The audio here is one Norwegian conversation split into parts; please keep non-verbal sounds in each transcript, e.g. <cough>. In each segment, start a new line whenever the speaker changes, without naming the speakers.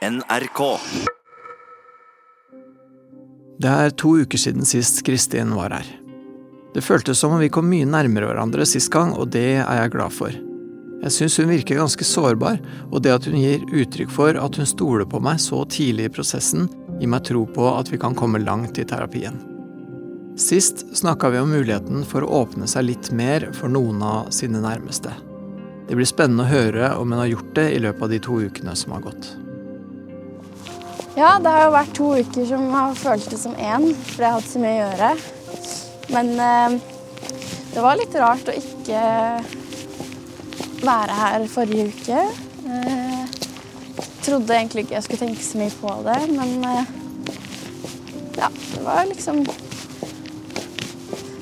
NRK.
Det er to uker siden sist Kristin var her. Det føltes som om vi kom mye nærmere hverandre sist gang, og det er jeg glad for. Jeg syns hun virker ganske sårbar, og det at hun gir uttrykk for at hun stoler på meg så tidlig i prosessen, gir meg tro på at vi kan komme langt i terapien. Sist snakka vi om muligheten for å åpne seg litt mer for noen av sine nærmeste. Det blir spennende å høre om hun har gjort det i løpet av de to ukene som har gått.
Ja, det har jo vært to uker som har føltes som én, for jeg har hatt så mye å gjøre. Men eh, det var litt rart å ikke være her forrige uke. Eh, trodde egentlig ikke jeg skulle tenke så mye på det, men eh, ja, det var liksom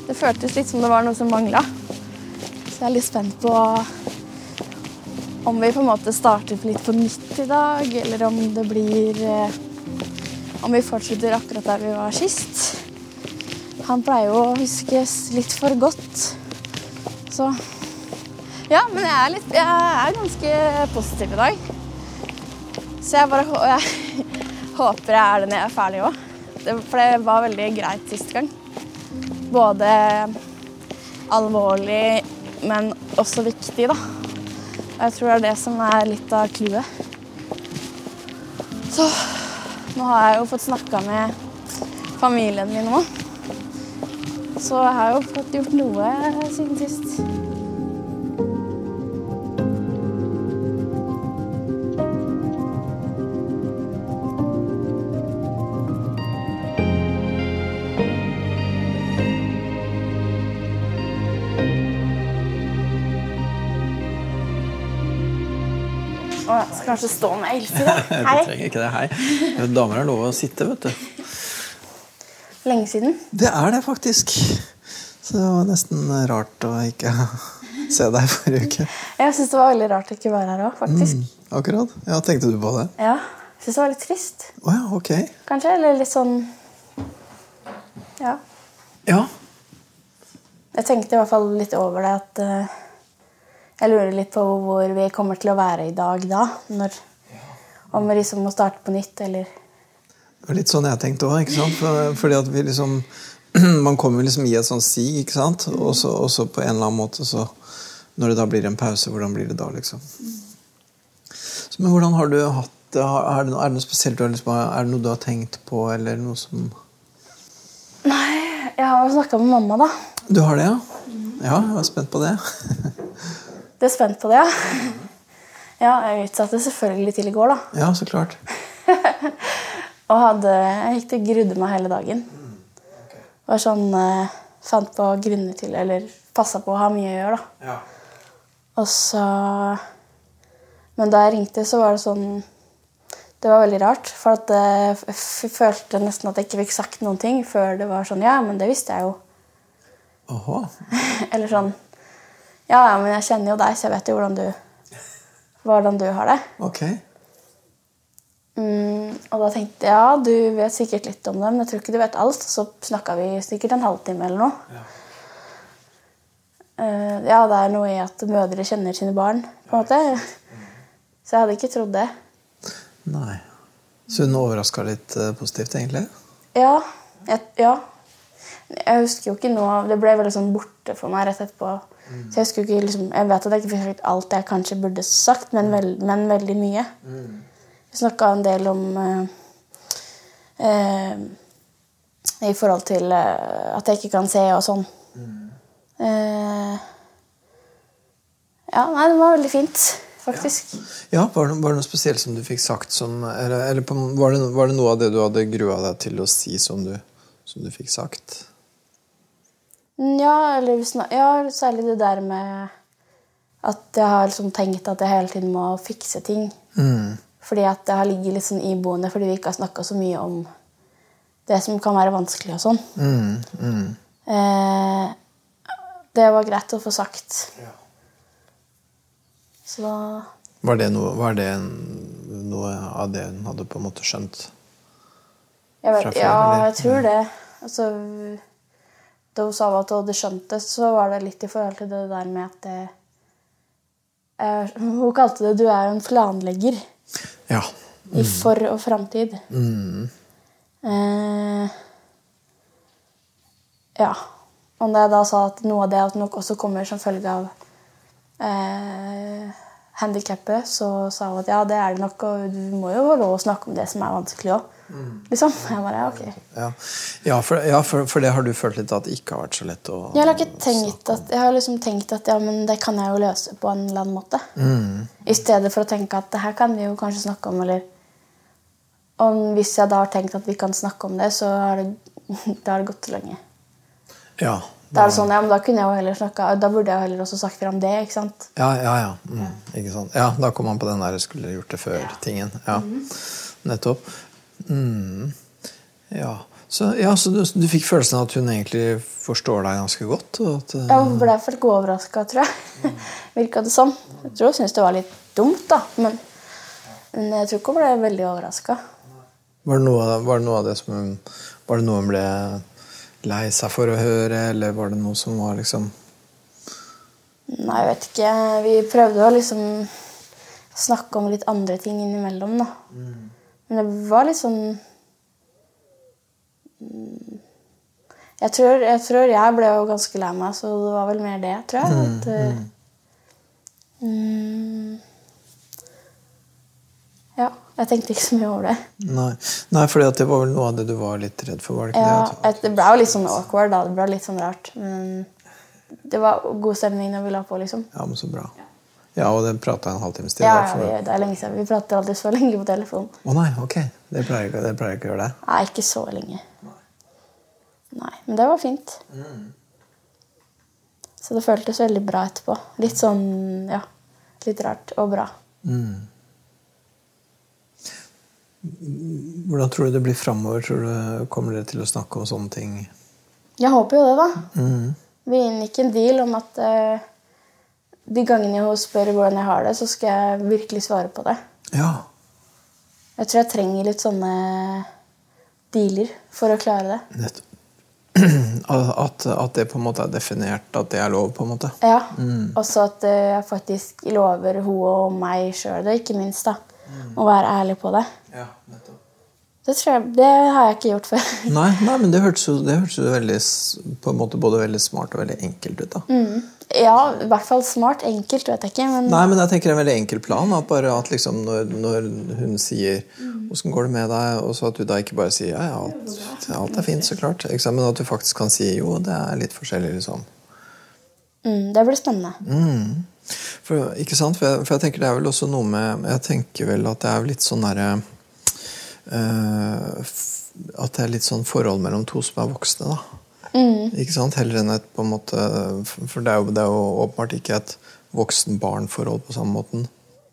Det føltes litt som det var noe som mangla. Så jeg er litt spent på om vi på en måte starter litt på nytt i dag, eller om det blir eh, Om vi fortsetter akkurat der vi var sist. Han pleier jo å huskes litt for godt. Så Ja, men jeg er, litt, jeg er ganske positiv i dag. Så jeg bare jeg <laughs> håper jeg er det når jeg er ferdig òg. For det var veldig greit sist gang. Både alvorlig, men også viktig, da. Jeg tror det er det som er litt av clouet. Så nå har jeg jo fått snakka med familien min òg. Så jeg har jo fått gjort noe siden sist. Kanskje stå med Else. da. <laughs>
Du trenger ikke det, hei. Damer har lov å sitte, vet du.
Lenge siden.
Det er det faktisk. Så det var nesten rart å ikke <laughs> se deg forrige uke.
Jeg syns det var veldig rart å ikke være her òg, faktisk.
Mm, akkurat. Ja, tenkte du på det?
Ja. Jeg syns det var litt trist,
Oh, ja, ok.
kanskje. Eller litt sånn Ja.
Ja.
Jeg tenkte i hvert fall litt over det at eh, Jeg lurer litt på hvor vi kommer til å være i dag da. Når, om vi liksom må starte på nytt, eller
Det var litt sånn jeg tenkte òg. For, fordi at vi liksom <clears throat> Man kommer liksom i et sånt sig, ikke sant? Og så, og så på en eller annen måte så Når det da blir en pause, hvordan blir det da, liksom? Så, men hvordan har du hatt det? Er det noe, er det noe spesielt du har liksom, Er det noe du har tenkt på, eller noe som
Nei, jeg har jo snakka med mamma, da.
Du har det, ja? Ja, jeg var spent på det. <laughs>
Du er spent på det, ja? <laughs> Ja, jeg utsatte selvfølgelig til i går, da.
Ja, så klart. <laughs>
Og hadde, jeg gikk til grudde meg hele dagen. Var sånn, eh, Fant på grunner til Eller passa på å ha mye å gjøre, da. Og så Men da jeg ringte, så var det sånn Det var veldig rart. For at eh, jeg følte nesten at jeg ikke fikk sagt noen ting før det var sånn Ja, men det visste jeg jo.
Åhå. <laughs>
Eller sånn Ja, ja, men jeg kjenner jo deg, så jeg vet jo hvordan du hvordan du har det.
Ok.
Mm, og da tenkte jeg ja, du vet sikkert litt om det, men jeg tror ikke du vet alt. Så snakka vi sikkert en halvtime eller noe. Eh, ja, det er noe i at mødre kjenner sine barn, på en måte. Så jeg hadde ikke trodd det.
Nei. Så hun overraska litt uh, positivt, egentlig?
Ja. Jeg, ja. Jeg husker jo ikke noe av Det ble veldig sånn borte for meg rett etterpå. Så Jeg ikke liksom, Jeg vet at jeg ikke fikk sagt alt jeg kanskje burde sagt, men, veld, men veldig mye. Vi snakka en del om uh, uh, I forhold til uh, at jeg ikke kan se og sånn. Eh, ja, nei, det var veldig fint, faktisk.
Ja, var det, var det noe spesielt som du fikk sagt som Eller, eller var, det, var det noe av det du hadde grua deg til å si som du, som du fikk sagt?
Mm, Ja, eller ja, særlig det der med at jeg har liksom tenkt at jeg hele tiden må fikse ting. Fordi at det har ligget litt sånn iboende fordi vi ikke har snakka så mye om det som kan være vanskelig og sånn. Eh, det var greit å få sagt. Så da
Var det, noe, var det noe av det hun hadde på en måte skjønt?
Jeg vet,
Fra før,
ja,
eller?
jeg tror det. Altså, da hun sa at hun hadde skjønt det, så var det litt i forhold til det der med at det, eh, Hun kalte det 'du er jo en planlegger'.
Ja.
I for- og framtid.
Mm.
Eh, ja. Og da jeg da sa at noe av det at nok også kommer som følge av eh, handikappet, så sa hun at ja, det er det nok, og du må jo få lov å snakke om det som er vanskelig òg. Liksom. Jeg bare, ok.
Ja, ja, for, ja for, for det har du følt litt at det ikke har vært så lett å
Jeg har ikke tenkt at, jeg har liksom tenkt at ja, men det kan jeg jo løse på en eller annen måte.
Mm.
I stedet for å tenke at det her kan vi jo kanskje snakke om, eller om hvis jeg da har tenkt at vi kan snakke om det, så har det, <laughs> det gått lenge.
Ja.
Da er det sånn, ja, men da kunne jeg jo heller snakka Da burde jeg jo heller også sagt fra om det. ikke sant?
Ja, ja, ja. Mm, ikke sant? Ja, da kom man på den der 'skulle gjort det før'-tingen. Ja, nettopp. Mm. Ja, så, ja, så du, du fikk følelsen av at hun egentlig forstår deg ganske godt? Og at, Ja,
hun ble fall overraska, tror jeg. <laughs> Virka det sånn. Jeg tror hun syntes det var litt dumt, da. Men, men jeg tror ikke hun ble veldig overraska.
var, var det noe av det som hun Var det noe hun ble lei seg for å høre, eller var det noe som var liksom
Nei, jeg vet ikke. Vi prøvde å liksom snakke om litt andre ting innimellom, da. Men det var litt sånn Mm. jeg tror, jeg tror jeg ble jo ganske lei meg, så det var vel mer det, tror jeg. At, eh, mm, ja, jeg tenkte ikke så mye over det.
Nei, Nei for det var vel noe av det du var litt redd for? var det ikke
Ja,
det?
Det ble jo litt sånn awkward, da. Det ble litt sånn rart. Men det var god stemning når vi la på, liksom.
Ja, men så bra. Ja, og den prata en halvtimes tid?
Ja, ja, vi, det er lenge siden. Vi prater alltid så lenge på telefon.
Å nei, ok. Det pleier det pleier ikke å gjøre det.
Nei, ikke så lenge. Nei, men det var fint. Så det føltes veldig bra etterpå. Litt sånn, ja, litt rart og bra.
Hvordan tror du det blir framover? Tror du Kommer dere til å snakke om sånne ting?
Jeg håper jo det, da. Vi inngikk en deal om at eh, de gangene hun spør hvordan jeg har det, så skal jeg virkelig svare på det.
Ja.
Jeg tror jeg trenger litt sånne dealer for å klare det.
Nettopp. <clears throat> At, at det på en måte er definert, at det er lov, på en måte.
Ja, Også at eh, jeg faktisk lover hun og meg sjøl det, ikke minst. da. Å være ærlig på det.
Ja, nettopp.
Det, tror jeg, det har jeg ikke gjort før.
Nei, nei, men det hørtes jo, det hørtes jo veldig, på en måte både veldig smart og veldig enkelt ut. da.
Ja, i hvert fall smart. Enkelt, vet jeg ikke. Men
Nei, men jeg tenker en veldig enkel plan. At bare at liksom når, når hun sier 'Åssen går det med deg?' og så at du da ikke bare sier 'Ja, ja, alt, alt er fint', så klart. Men at du faktisk kan si 'Jo, det er litt forskjellig', liksom.
mm, det blir spennende.
Mm. For, ikke sant? For jeg, for jeg tenker det er vel også noe med Jeg tenker vel at det er litt sånn derre eh, At det er litt sånn forhold mellom to som er voksne, da. Ikke sant? Heller enn et på en måte For det er jo, det er jo åpenbart ikke et voksen-barn-forhold på samme måten.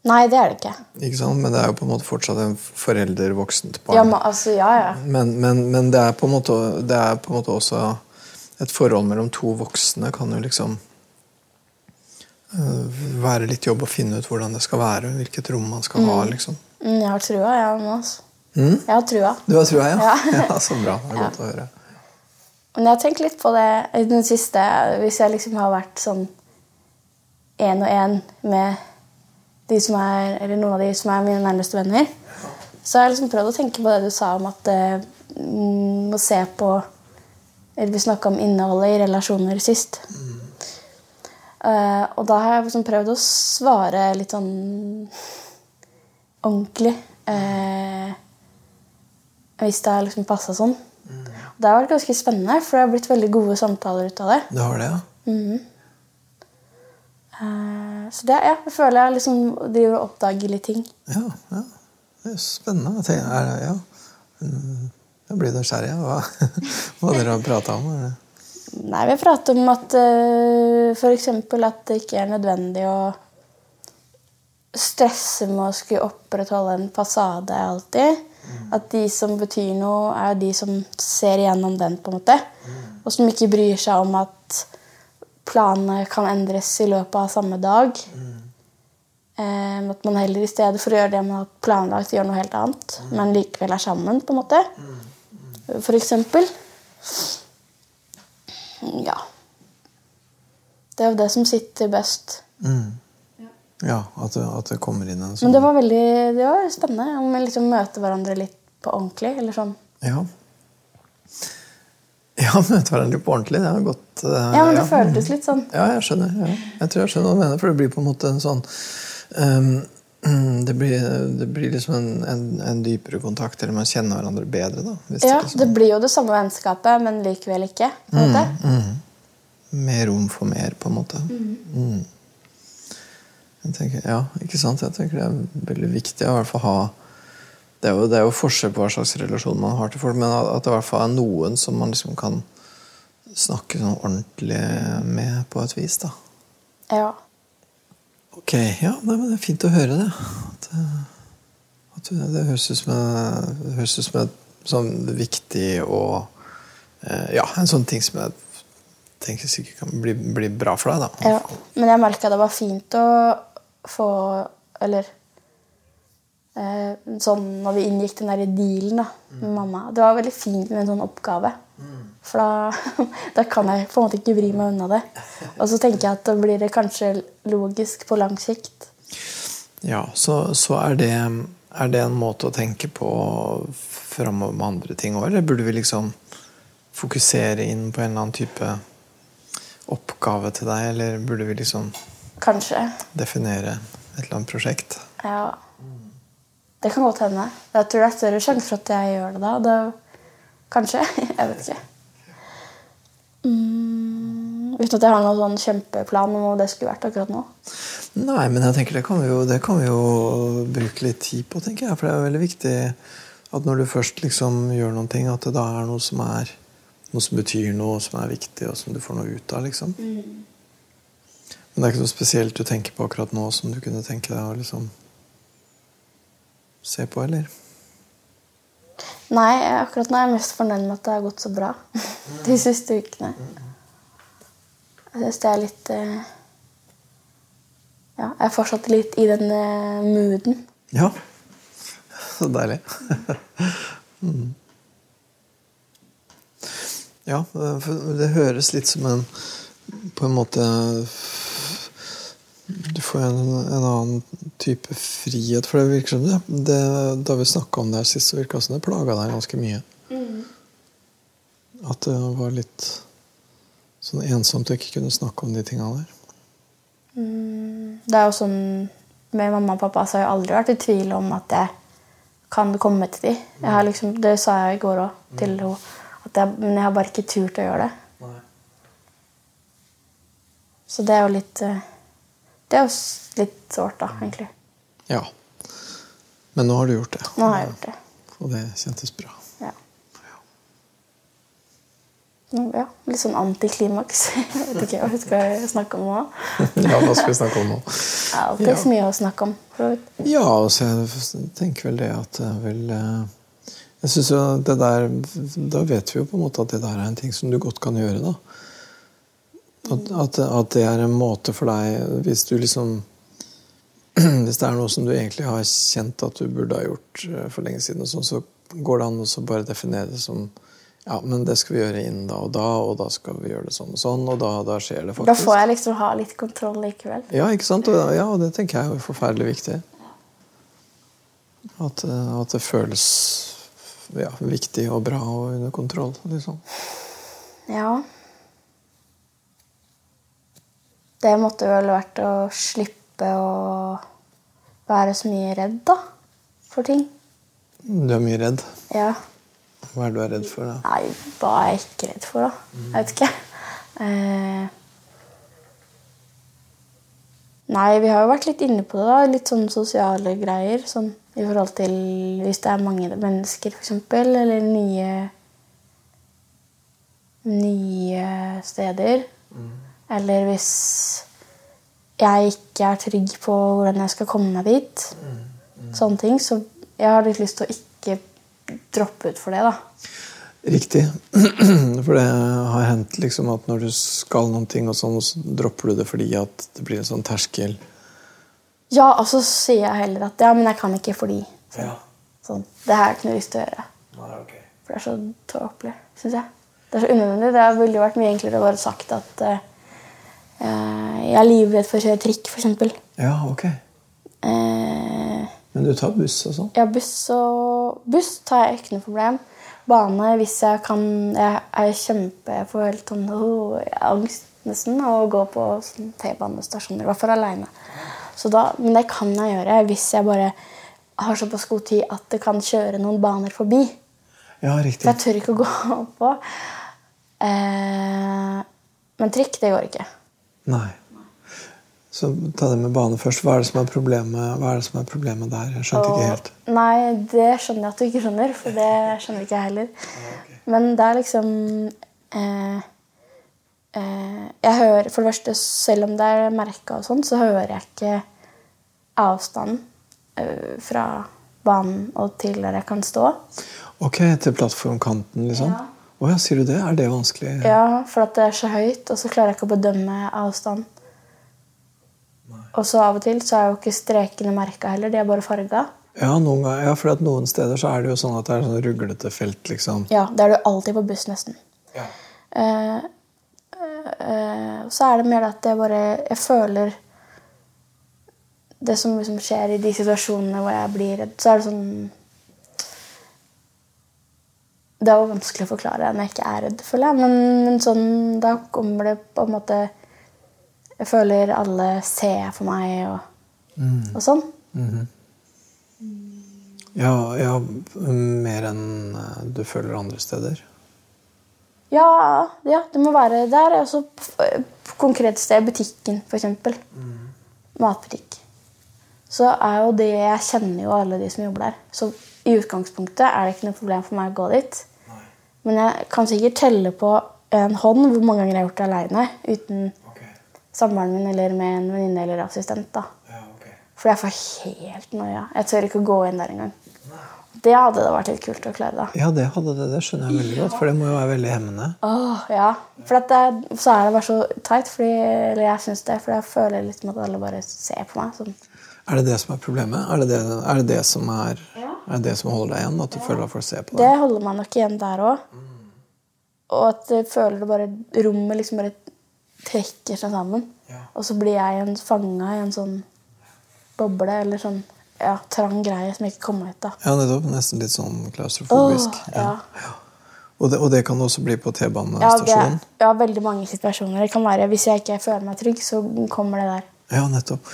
Nei, det er det ikke.
Ikke sant? Men det er jo på en måte fortsatt en forelder-voksent barn.
Ja, men, altså, ja, ja.
Men, men, men det, er på en måte, det er på en måte også Et forhold mellom to voksne kan jo liksom uh, være litt jobb å finne ut hvordan det skal være, hvilket rom man skal ha. liksom.
Mm, jeg har trua, jeg nå. Altså.
Mm?
Jeg har trua.
Du har trua, ja?
Ja. <laughs>
ja så bra. Det er godt å høre.
Men jeg har tenkt litt på det i den siste Hvis jeg liksom har vært sånn én og én med de som er, eller noen av de som er mine nærmeste venner, så har jeg liksom prøvd å tenke på det du sa om at eh, mm, å se på Eller vi snakka om innholdet i relasjoner sist. Uh, og da har jeg liksom prøvd å svare litt sånn ordentlig. Uh, hvis det har liksom passa sånn. Det har vært ganske spennende, for det har blitt veldig gode samtaler ut av det.
Det har det, ja?
Eh, Så det, ja, jeg føler jeg liksom driver og oppdager litt ting.
Ja. ja. Det er spennende. Jeg er, ja. Mm, Jeg blir nysgjerrig. Hva, <laughs> hva dere har prata om? Eller?
Nei, vi prater om at uh, f.eks. at det ikke er nødvendig å stresse med å skulle opprettholde en fasade alltid. At de som betyr noe, er de som ser igjennom den, på en måte. Og som ikke bryr seg om at planene kan endres i løpet av samme dag. Eh, at man heller i stedet for å gjøre det man har planlagt, gjør noe helt annet. Men likevel er sammen, på en måte. For eksempel. Ja. Det er jo det som sitter best.
Mm. Ja, at det, at det kommer inn en sånn
Men
sånn
det var veldig det var spennende om vi liksom møter hverandre litt på ordentlig. eller sånn.
Ja. Ja, <laughs> møte hverandre på ordentlig. Det har gått uh,
Ja, men det føltes litt sånn.
Ja, jeg skjønner. Ja. Jeg tror jeg skjønner hva du mener, for det blir på en måte en sånn um, <clears throat> det, blir, det blir liksom en, en, en dypere kontakt, eller man kjenner hverandre bedre. da.
Ja, Det
sånn.
blir jo det samme vennskapet, men likevel ikke. på en måte.
Mer rom for mer, på en måte. Mm. Jeg tenker, ja, ikke sant? Jeg tenker det er veldig viktig å i hvert fall ha det er, jo, det er jo forskjell på hva slags relasjon man har til folk, men at det i hvert fall er noen som man liksom kan snakke sånn ordentlig med på et vis. da.
Ja.
Ok, ja, nei, men det er fint å høre det. At, eh, at det, det høres ut som, det høres ut som et sånn viktig og eh, Ja, en sånn ting som jeg tenker sikkert kan bli, bli bra for deg. da.
ja. Men jeg merka det var fint å få Eller eh, sånn når vi inngikk den der dealen da, med mamma. Det var veldig fint med en sånn oppgave. For da, <laughs> da kan jeg på en måte ikke vri meg unna det. Og så tenker jeg at da blir det kanskje logisk på lang sikt.
Ja, så, så er, det, er det en måte å tenke på framover med andre ting òg, eller burde vi liksom fokusere inn på en eller annen type oppgave til deg, eller burde vi liksom
Kanskje.
definere et eller annet prosjekt?
Ja. Det kan godt hende. Jeg tror det er større sjanse for at jeg gjør det da. Det, kanskje. <laughs> Jeg vet ikke. Mm, uten at jeg har noen sånn kjempeplan om hva det skulle vært akkurat nå.
Nei, men jeg tenker det kan vi jo, det kan vi jo bruke litt tid på, tenker jeg. For det er jo veldig viktig at når du først liksom gjør noen ting, at det da er noe som er noe som betyr noe, som er viktig, og som du får noe ut av. liksom. Men det er ikke noe spesielt du tenker på akkurat nå som du kunne tenke deg å liksom se på, eller?
Nei, akkurat nå er jeg mest fornøyd med at det har gått så bra <laughs> de siste ukene. Jeg syns det er litt eh, Ja, jeg er fortsatt litt i den eh, mooden.
Ja. <laughs> Så deilig. <laughs> mm. Ja, det høres litt som en På en måte Du får en, en annen type frihet. For det virker som det, det Da vi snakka om det her sist, så virka det som det plaga deg ganske mye. At det var litt sånn ensomt å ikke kunne snakke om de tinga der.
Det er jo sånn Med mamma og pappa så har jeg aldri vært i tvil om at jeg kan komme til. Jeg har liksom, det sa jeg i går òg til henne. Men jeg har bare ikke turt å gjøre det. Så det er jo litt eh, Det er jo litt sårt, da, egentlig.
Ja. Men nå har du gjort det.
Nå har jeg gjort det.
Og det kjentes bra.
Ja. Ja litt sånn antiklimaks. <laughs> Jeg vet ikke hva vi skal snakke om nå. <laughs>
Ja, hva skal vi snakke om nå?
Det er
Ja.
så mye å snakke om. så.
Ja, altså jeg tenker vel det at er vel eh, Jeg synes jo det der Da vet vi jo på en måte at det der er en ting som du godt kan gjøre, da. At, at, at det er en måte for deg Hvis du liksom <clears throat> Hvis det er noe som du egentlig har kjent at du burde ha gjort eh, for lenge siden, sånn, så går det an å bare definere det som ja, men det skal vi gjøre innen da og da, og da skal vi gjøre det sånn og sånn, og da, da skjer det faktisk.
Da får jeg liksom ha litt kontroll likevel.
Ja, ikke sant? Og, ja, og det tenker jeg er forferdelig viktig. At, eh, at det føles ja, viktig og bra og under kontroll. Liksom.
Ja. Det måtte vel vært å slippe å være så mye redd, da. For ting.
Du er mye redd.
Ja.
Hva er det du er redd for? da?
Nei, hva er jeg ikke redd for, da? Jeg vet ikke. Eh... Nei, vi har jo vært litt inne på det, da. Litt sånn sosiale greier. Sånn i forhold til hvis det er mange mennesker, f.eks. Eller nye Nye steder. Eller hvis jeg ikke er trygg på hvordan jeg skal komme meg dit. Sånne ting. Så jeg har litt lyst til å ikke droppe ut for det, da.
Riktig. <clears throat> For det har hendt liksom at når du skal noen ting, og sånn, så dropper du det fordi at det blir en sånn terskel.
Ja, og så sier jeg heller at ja, men jeg kan ikke fordi. Så,
Ja.
sånn. Det har jeg ikke noe lyst til å gjøre. For det er så tåpelig, syns jeg. Det er så unødvendig. Det ville vært mye enklere å bare sagt at Eh, jeg er livredd for å kjøre trikk, f.eks.
Ja, ok.
Eh,
Men du tar buss og sånn?
ja, buss og Buss tar jeg ikke noe problem. Bane hvis jeg kan Jeg er kjempe Jeg får helt sånn oh, angst nesten å gå på sånn T-banestasjoner, i hvert fall aleine. Men det kan jeg gjøre hvis jeg bare har såpass god tid at det kan kjøre noen baner forbi.
Ja,
For
riktig.
jeg tør ikke å gå <laughs> på. Eh, men trikk, det går ikke.
Nei. Så ta det med bane først. Hva er det som er problemet, Hva er det som er problemet der? Jeg skjønte ikke helt.
Nei, det skjønner jeg at du ikke skjønner, for det skjønner ikke jeg heller. Men det er liksom eh, eh, Jeg hører For det første, selv om det er merka og sånn, så hører jeg ikke avstanden eh, fra banen og til der jeg kan stå.
Ok, til plattformkanten, liksom?
Ja.
Å ja, sier du det? Er det vanskelig?
Ja, for at det er så høyt, og så klarer jeg ikke å bedømme avstand. Og så av og til så er jo ikke strekene merka heller, de er bare farga.
Ja, noen, ganger- ja, for at noen steder så er det jo sånn at det er sånn ruglete felt, liksom.
Ja, det er du alltid på buss, nesten.
Ja.
Uh, uh, så er det mer at jeg bare Jeg føler Det som liksom skjer i de situasjonene hvor jeg blir redd, så er det sånn Det er jo vanskelig å forklare når jeg ikke er redd, føler jeg. Men, men sånn, da kommer det på en måte Jeg føler alle ser for meg og, og sånn.
Ja, ja, mer enn eh, du føler andre steder.
Ja, ja, det må være der. Altså, på konkret sted, butikken f.eks. Matbutikk. Så er jo det Jeg kjenner jo alle de som jobber der. Så i utgangspunktet er det ikke noe problem for meg å gå dit. Men jeg kan sikkert telle på en hånd hvor mange ganger jeg har gjort det aleine uten samboeren min eller med en venninne eller assistent. da. For jeg får helt noia. Jeg tør ikke å gå inn der engang. Det hadde det vært litt kult å klare. da.
Ja, det hadde det. Det skjønner jeg veldig godt, for det må jo være veldig hemmende.
Åh, ja. For at det, så er det bare så teit. Fordi, eller jeg syns det, for jeg føler litt med at alle bare ser på meg. Sånn.
Er det det som er problemet? Er det det, er det, det som er, er det det som holder deg igjen? At du føler at folk ser på deg?
Det holder meg nok igjen der òg. Og at jeg føler det bare rommet liksom bare trekker seg sammen. Og så blir jeg en fanga i en sånn boble eller sånn ja, trang greie som jeg ikke kommer ut av.
Ja, nettopp. Nesten litt sånn klaustrofobisk.
Oh, ja.
Og, det, og det kan også bli på
Ja,
T-banestasjonen?
ja, veldig mange situasjoner. Det kan være Hvis jeg ikke føler meg trygg, så kommer det der.
Ja, nettopp.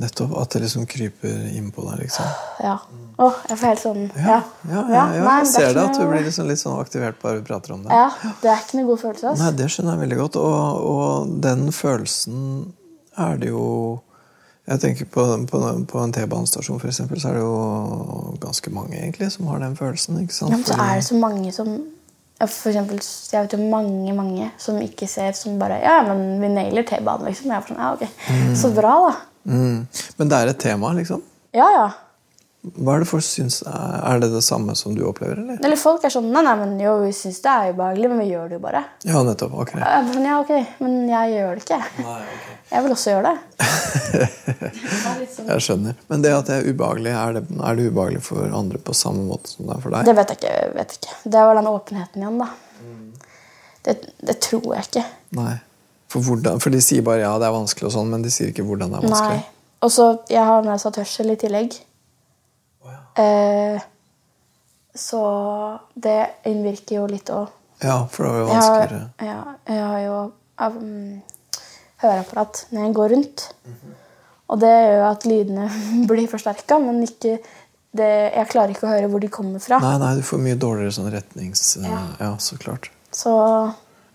Nettopp. At det liksom kryper innpå deg, liksom.
Ja. Åh, jeg får helt sånn
Ja, ja, ja, ja,
nei,
jeg
er
ser det at du blir liksom litt sånn aktivert bare vi prater om det.
Ja, det er ikke noe god følelse. ass.
Nei, det skjønner jeg veldig godt. Og, og den følelsen er det jo Jeg tenker på, på, på en T-banestasjon for eksempel, så er det jo ganske mange egentlig som har den følelsen. ikke sant?
Ja, men så er det så mange som For eksempel, jeg vet jo mange mange som ikke ser som bare Ja, men vi nailer T-banen, liksom. Jeg er sånn, ja, ok. Så bra, da.
Mm. Men det er et tema, liksom.
Ja, ja.
Hva er det folk syns er, det det samme som du opplever, eller?
Eller folk er sånn Nei, nei, men jo, vi syns det er ubehagelig, men vi gjør det jo bare.
Ja, nettopp. Ok.
Sånn, ja, okay. Men jeg gjør det ikke. Jeg vil også gjøre det. <laughs>
Jeg skjønner. Men det at det er ubehagelig, er det, er det ubehagelig for andre på samme måte som det er for deg?
Det vet jeg ikke. vet ikke. Det var den åpenheten igjen, da. Det, det tror jeg ikke.
Nei. For, hvordan, for de sier bare ja, det er vanskelig, og sånn, men de sier ikke hvordan det er vanskelig.
Nei. Og så Jeg har nedsatt hørsel i tillegg. Eh, så det innvirker jo litt òg.
Ja, for det var jo
Jeg har, ja, jeg har jo um, høreapparat når jeg går rundt. Og det gjør jo at lydene <laughs> blir forsterka, men ikke det, jeg klarer ikke å høre hvor de kommer fra.
Nei, nei, du får mye dårligere sånn retnings... Ja,
Ja.
så klart.
Så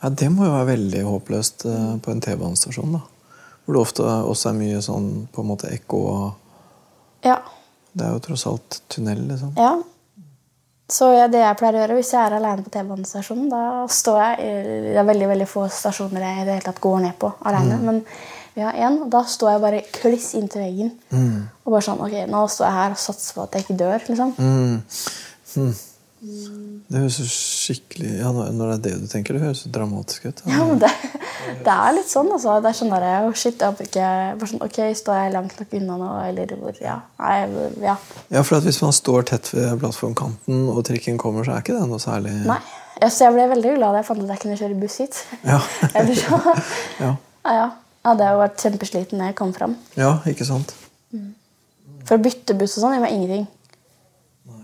Ja, Det må jo være veldig håpløst eh, på en T-banestasjon, da. Hvor det ofte også er mye sånn på en måte ekko og
ja.
Det er jo tross alt tunnel, liksom.
ja. Så ja, det jeg pleier å gjøre hvis jeg er alene på T-banestasjonen, da står jeg Det er veldig veldig få stasjoner jeg i det hele tatt går ned på alene. Men vi har én, og da står jeg bare kliss inntil veggen. Og bare sånn Ok, nå står jeg her og satser på at jeg ikke dør, liksom.
Mm. Det høres jo skikkelig ja, når det er det du tenker, det høres jo dramatisk ut.
Ja, men det, det er litt sånn, altså. Det er sånn der, oh, shit, jeg håper ikke bare sånn, Ok, står jeg langt nok unna nå, eller hvor Ja. Nei, ja.
Ja, for Hvis man står tett ved plattformkanten og trikken kommer, så er ikke det noe særlig
Nei. Ja, så jeg ble veldig glad da jeg fant ut at jeg kunne kjøre buss hit.
Ja. <laughs>
Eller så <laughs>
Ja.
Ja, ja. Ja, det har vært kjempesliten når jeg kom fram.
Ja, ikke sant?
For å bytte buss og sånn gjør meg ingenting.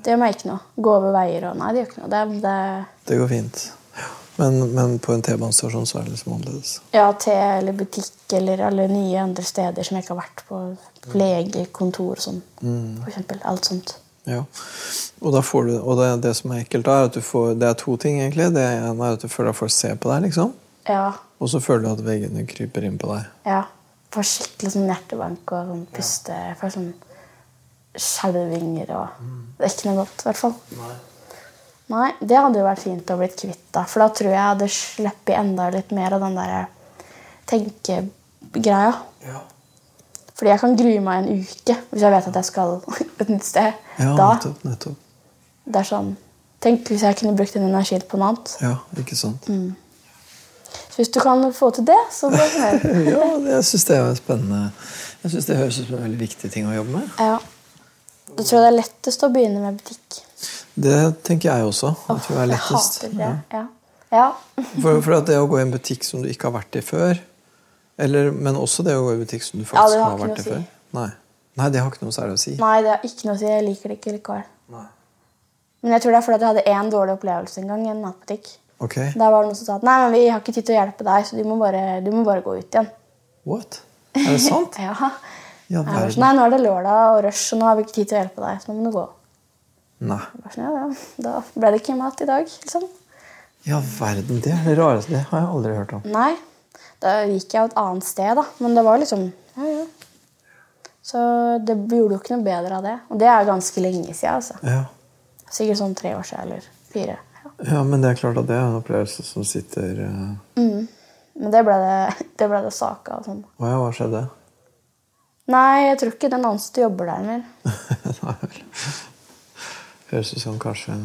Det gjør meg ikke noe. Gå over veier og Nei, det gjør ikke noe. Det, det,
Det går fint. Men, men på en T-banestasjon så er det liksom annerledes.
ja, T eller butikk eller alle nye andre steder som jeg ikke har vært på. Legekontor og sånn, for eksempel. Alt sånt.
Ja. Og, da får du, og det, det som er ekkelt, er at du får Det er to ting, egentlig. Det ene er at du føler at folk ser på deg, liksom.
Ja.
Og så føler du at veggene kryper inn på deg.
ja. Får skikkelig sånn hjertebank og sånn puste. Får sånn skjelvinger og Det er ikke noe godt, i hvert fall. Nei, det hadde jo vært fint å blitt kvitt, da. For da tror jeg jeg hadde sluppet enda litt mer av den derre tenkegreia.
Ja.
Fordi jeg kan grue meg en uke hvis jeg vet at jeg skal <laughs> et nytt sted.
Ja,
da.
nettopp. nettopp.
Det er sånn Tenk hvis jeg kunne brukt den energien på noe annet.
Ja, ikke sant?
Så hvis du kan få til det, så blir jeg <laughs> fornøyd.
Ja, jeg syns det er spennende. Jeg synes det høres ut som en veldig viktig ting å jobbe med.
Ja. Da tror det er lettest å begynne med butikk.
Det tenker jeg også. Jeg tror det er
jeg hater det. Ja. ja.
For, for det å gå i en butikk som du ikke har vært i før eller, Men også det å gå i butikk som du faktisk
ja, har
har vært i
si.
før. Nei. Nei, det har ikke noe særlig å si.
Nei, det har ikke noe å si. Jeg liker det ikke likevel.
Nei.
Men jeg tror det er fordi at jeg hadde én dårlig opplevelse en gang i en matbutikk.
Okay.
Der var det noen som sa at nei, men vi har ikke tid til å hjelpe deg, så du må bare, du må bare gå ut igjen.
What? Er det sant? <laughs>
Ja.
Ja,
Jeg var sånn, nei, nå er det lørdag og rush, og nå har vi ikke tid til å hjelpe deg, så nå må du gå.
Nei.
Var sånn, ja, ja. Da ble det ikke mat i dag, liksom.
Ja, verden. Det er det rareste. Det har jeg aldri hørt om.
Nei. Da gikk jeg jo et annet sted, da. Men det var liksom ja, ja. Så det gjorde jo ikke noe bedre av det. Og det er ganske lenge siden. altså.
Ja.
Sikkert sånn tre år siden eller fire. Ja.
ja, men det er klart at det er en opplevelse som sitter uh...
Men det ble det, det, ble det sak av. Sånn.
Å ja, hva skjedde?
Nei, jeg tror ikke den ansatte jobber der mer. <laughs>
Nei vel. Høres ut som kanskje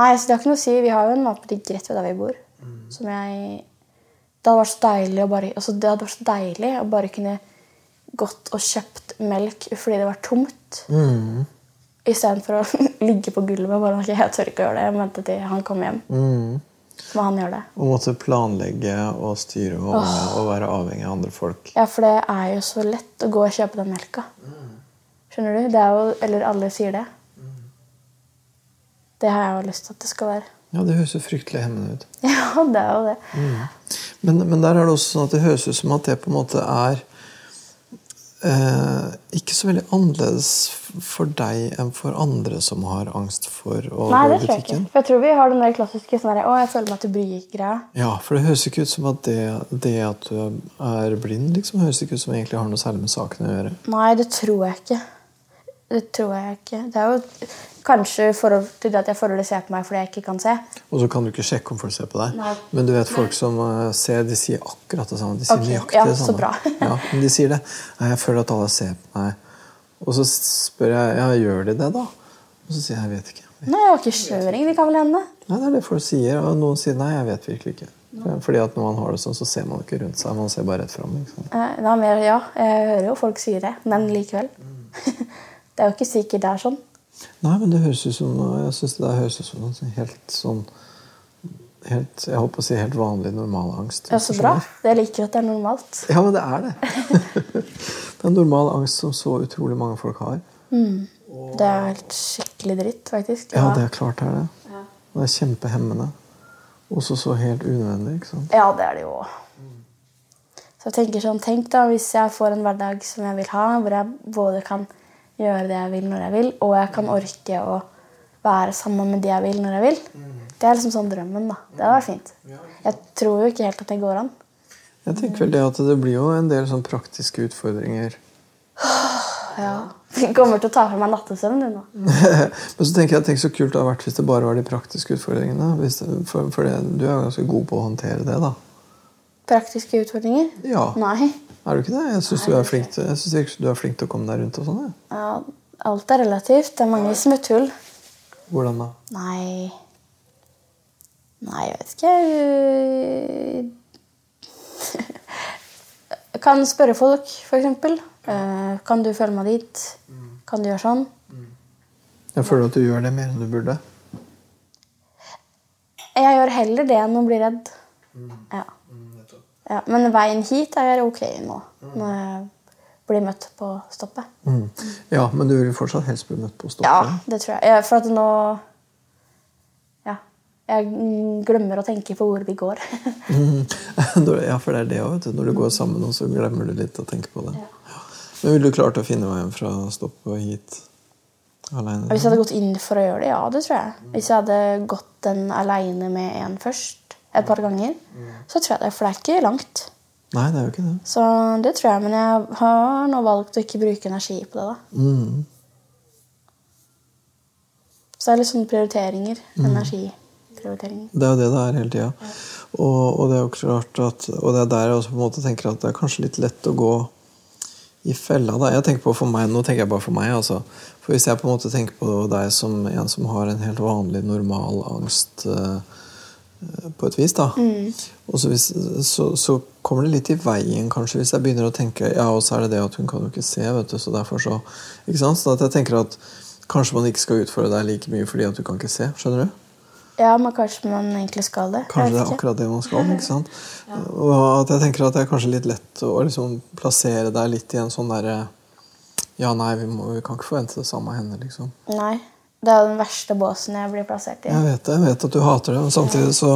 Nei, så det har ikke noe å si. Vi har jo en matbutikk rett ved der vi bor. Som jeg Det hadde vært så deilig å bare altså det hadde vært så deilig å bare kunne gått og kjøpt melk fordi det var tomt.
mm.
Istedenfor å <laughs> ligge på gulvet og bare ok, jeg tør ikke å gjøre det. Jeg må til han kommer hjem.
Mm.
Så må han gjøre det.
Å måtte planlegge og styre og, oh. og være avhengig av andre folk.
Ja, for det er jo så lett å gå og kjøpe den melka. Skjønner du? Det er jo, eller alle sier det. Det har jeg jo lyst til at det skal være.
Ja, det høres jo fryktelig hemmende ut. <laughs>
Ja, det er jo det.
Men, men der er det også sånn at det høres ut som at det på en måte er eh, ikke så veldig annerledes for deg enn for andre som har angst for å
Nei,
gå
det
i
tror jeg ikke. For jeg tror vi har den der klassiske sånn der, å, jeg føler meg til bry-greia.
Ja, for det høres ikke ut som at det, det at du er blind, liksom, høres ikke ut som egentlig har noe særlig med saken å gjøre.
Nei, det tror jeg ikke. Det tror jeg ikke. Det er jo kanskje forhold til at jeg de ser på meg fordi jeg ikke kan se.
Og så kan du ikke sjekke om folk ser på deg.
Nei.
Men du vet folk som eh, ser, de sier akkurat det samme. De sier
okay.
nøyaktig
ja,
det
så
samme.
bra. <laughs>
ja, men de sier det. Jeg føler at alle ser på meg. Og så spør jeg ja, gjør de det, da? Og så sier jeg jeg vet ikke.
Nei, jeg har ikke snøring. Det kan vel hende.
Nei, Det er det folk sier, og noen sier nei, jeg vet virkelig ikke. Fordi at når man har det sånn, så ser man ikke rundt seg. Man ser bare rett fram. Liksom.
Ja, jeg hører jo folk sier det, men likevel. <laughs> det er jo ikke sikkert det er sånn.
Nei, men det høres ut som Jeg synes det høres ut som en helt sånn helt, Jeg holdt på å si helt vanlig normal angst.
Ja, så bra. Jeg liker at det er normalt.
Ja, men det er det. <laughs> det er normal angst som så utrolig mange folk har.
Det er helt skikkelig dritt, faktisk.
Ja, det er klart det er det. Ja. det er kjempehemmende. Også så helt unødvendig. ikke sant?
Ja, det er det jo òg. Så jeg tenker sånn, tenk da, hvis jeg får en hverdag som jeg vil ha, hvor jeg både kan gjøre det jeg vil når jeg vil, og jeg kan orke å være sammen med de jeg vil når jeg vil. Det er liksom sånn drømmen, da. Det hadde vært fint. Jeg tror jo ikke helt at det går an.
Jeg tenker vel det at det blir jo en del sånn praktiske utfordringer. <sighs>
Ja. Jeg kommer til å ta fra meg nattesøvnen nå. <laughs>
Men så tenker jeg tenk så kult det hadde vært hvis det bare var de praktiske utfordringene. Hvis det, for for det, du er jo ganske god på å håndtere det, da.
Praktiske utfordringer?
Ja.
Nei.
Er du ikke det? Jeg syns du er flink til, jeg synes du er flink til å komme deg rundt og sånn.
Ja, alt er relativt. Det er mange smutthull.
Hvordan da?
Nei Nei, jeg vet ikke. Jeg kan spørre folk, eksempel. Eh, Kan du følge meg dit? Kan du gjøre sånn?
Jeg føler at du gjør det mer enn du burde.
Jeg gjør heller det enn å bli redd. Ja. Ja, men veien hit er ok nå, når jeg blir møtt på stoppet.
Mm. Ja, men du vil fortsatt helst bli møtt på stoppet?
Ja, det tror jeg. For at nå Ja. Jeg mm, glemmer å tenke på hvor vi går. <laughs> <laughs>
Mhm. Ja, for det er det òg. Når du går sammen, så glemmer du litt å tenke på det. Men ville du klart å finne veien fra stoppet og hit aleine?
Hvis jeg hadde gått inn for å gjøre det, ja, det tror jeg. Hvis jeg hadde gått den aleine med en først, et par ganger, så tror jeg det. For det er ikke langt.
Nei, det er jo ikke det.
Så det tror jeg, men jeg har nå valgt å ikke bruke energi på det. da.
Mm.
Så det er litt sånne prioriteringer. Energiprioriteringer.
Det er jo det det er hele tida. Og, og det er jo klart at Og det er der jeg også på en måte tenker at det er kanskje litt lett å gå i fella. da. Jeg tenker på for meg, Nå tenker jeg bare for meg. altså. For Hvis jeg på en måte tenker på deg som en som har en helt vanlig, normal angst eh, på et vis, da. Og så, hvis, så, så kommer det litt i veien, kanskje, hvis jeg begynner å tenke Ja, og så er det det at hun kan jo ikke se, vet du, så derfor så Ikke sant? Så at jeg tenker at kanskje man ikke skal utfordre deg like mye fordi at du kan ikke se. Skjønner du?
Ja, men kanskje man egentlig skal det.
Kanskje det er akkurat det man skal. ikke sant? <laughs> Og at jeg tenker at det er kanskje litt lett å liksom plassere deg litt i en sånn derre Ja, nei, vi, må, vi kan ikke forvente det samme av henne, liksom.
Nei. Det er den verste båsen jeg blir plassert i.
Jeg vet det, jeg vet at du hater det, men samtidig så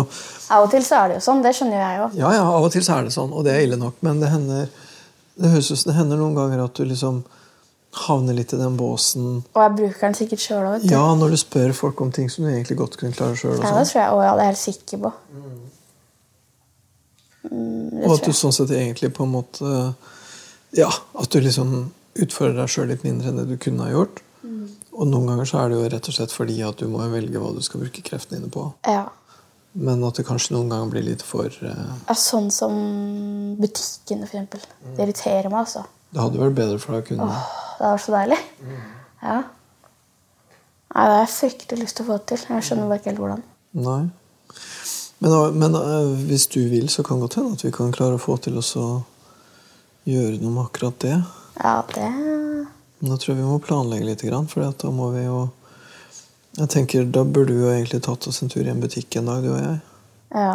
Av og til så er det jo sånn. Det skjønner jo jeg jo.
Ja, ja, av og til så er det sånn, og det er ille nok, men det hender det, høres ut som det hender noen ganger at du liksom havner litt i den båsen
Og jeg bruker den sikkert sjøl òg.
Ja, når du spør folk om ting som du egentlig godt kunne klare sjøl.
Ja, det tror jeg òg. Ja, det er jeg helt sikker på. Mm, Mm,
Og at du sånn sett egentlig på en måte Ja, at du liksom utfordrer deg sjøl litt mindre enn det du kunne ha gjort.
Mm.
Og noen ganger så er det jo rett og slett fordi at du må velge hva du skal bruke kreftene dine på.
Ja.
Men at det kanskje noen ganger blir litt for uh...
ja. Sånn som butikkene, for eksempel. Det irriterer meg, altså.
Det hadde vært bedre for deg å kunne Åh,
Det var så deilig. Ja. Nei, det har jeg fryktelig lyst til å få til. Jeg skjønner bare ikke helt hvordan.
Nei. Men, men uh, hvis du vil, så kan det godt hende at vi kan klare å få til å gjøre noe med akkurat det.
Ja, det
Da tror jeg vi må planlegge litt, for da må vi jo Jeg tenker, Da burde vi jo egentlig tatt oss en tur i en butikk en dag, du og jeg.
Ja.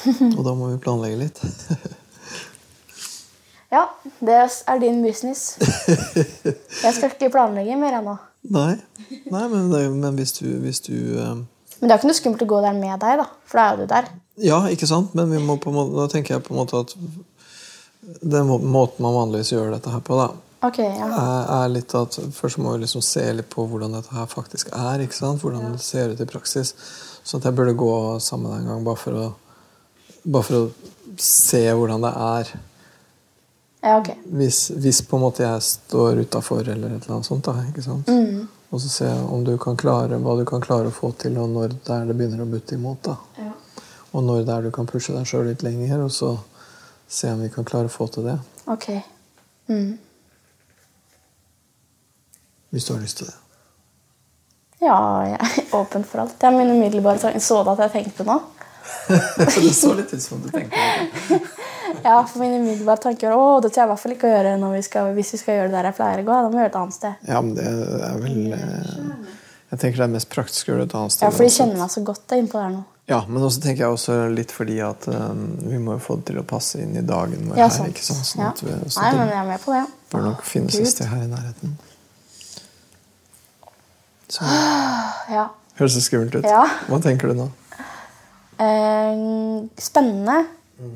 <laughs>
Og da må vi planlegge litt. <laughs>
Ja, det er din business. <laughs> Jeg skal ikke planlegge mer ennå.
Nei, Nei men, det, men hvis du, hvis du eh,
Men det er ikke noe skummelt å gå der med deg, da. For da er jo du der.
Ja, ikke sant? Men vi må på en måte, da tenker jeg på en måte at den måten man vanligvis gjør dette her på, da,
Ok, ja.
er, litt at Først må vi liksom se litt på hvordan dette her faktisk er. ikke sant? Hvordan det ser ut i praksis. Så at jeg burde gå sammen en gang, bare for å, bare for å se hvordan det er.
Ja, ok.
Hvis, hvis på en måte jeg står utafor eller et eller annet sånt. da, ikke sant? Og så se om du kan klare, hva du kan klare å få til, og når det er det begynner å butte imot. da.
Ja.
Og når det er du kan pushe deg sjøl litt lenger, og så se om vi kan klare å få til det.
Ok. Mm.
Hvis du har lyst til det.
Ja, jeg er åpen for alt. Det er min umiddelbare tanke. Så du at jeg tenkte nå? <laughs>
det så litt ut som du tenkte det. <laughs>
Ja, for min umiddelbare tanke er å, det tør jeg i hvert fall ikke å gjøre når vi skal, hvis vi skal gjøre det der jeg pleier å gå. Da må vi gjøre det et annet sted.
Ja, men det er vel eh, Jeg tenker det er mest praktisk å gjøre det et annet sted.
Ja, for de kjenner meg så godt der innpå der nå.
Ja, men også tenker jeg også litt fordi at um, vi må jo få det til å passe inn i dagen vår
Ja,
her.
sant.
ikke sant? Sånn
Ja.
vi,
Nei, men jeg er med på det.
bør nok finnes et sted her i nærheten. Så, <gasps>
Ja.
høres så skummelt ut?
Ja.
Hva tenker du nå?
Eh, spennende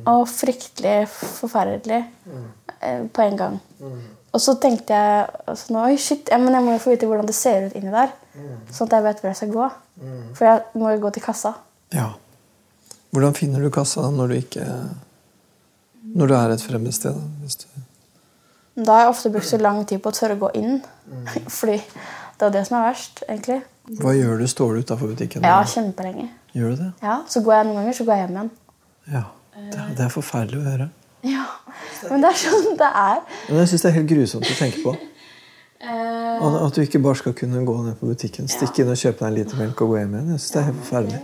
og fryktelig forferdelig eh, på en gang. Og så tenkte jeg altså, nå, Oi, shit, ja, men jeg må jo få vite hvordan det ser ut inni der. Sånn at jeg vet hvor jeg skal gå. For jeg må jo gå til kassa.
Ja. Hvordan finner du kassa når du ikke Når du er et fremmed sted? da,
Da har jeg ofte brukt så lang tid på å tørre å gå inn. <laughs> Fordi det er det som er verst, egentlig.
hva gjør du? Står du utafor butikken?
Ja, kjempelenge.
Gjør du det?
Ja, Så går jeg noen ganger, så går jeg hjem igjen.
Ja. Det, er- det er forferdelig å høre.
Ja, Men det er sånn det er.
Men jeg syns det er helt grusomt å tenke på. At at du ikke bare skal kunne gå ned på butikken, stikke inn og kjøpe deg en liter melk og gå hjem igjen. Jeg synes det er helt forferdelig.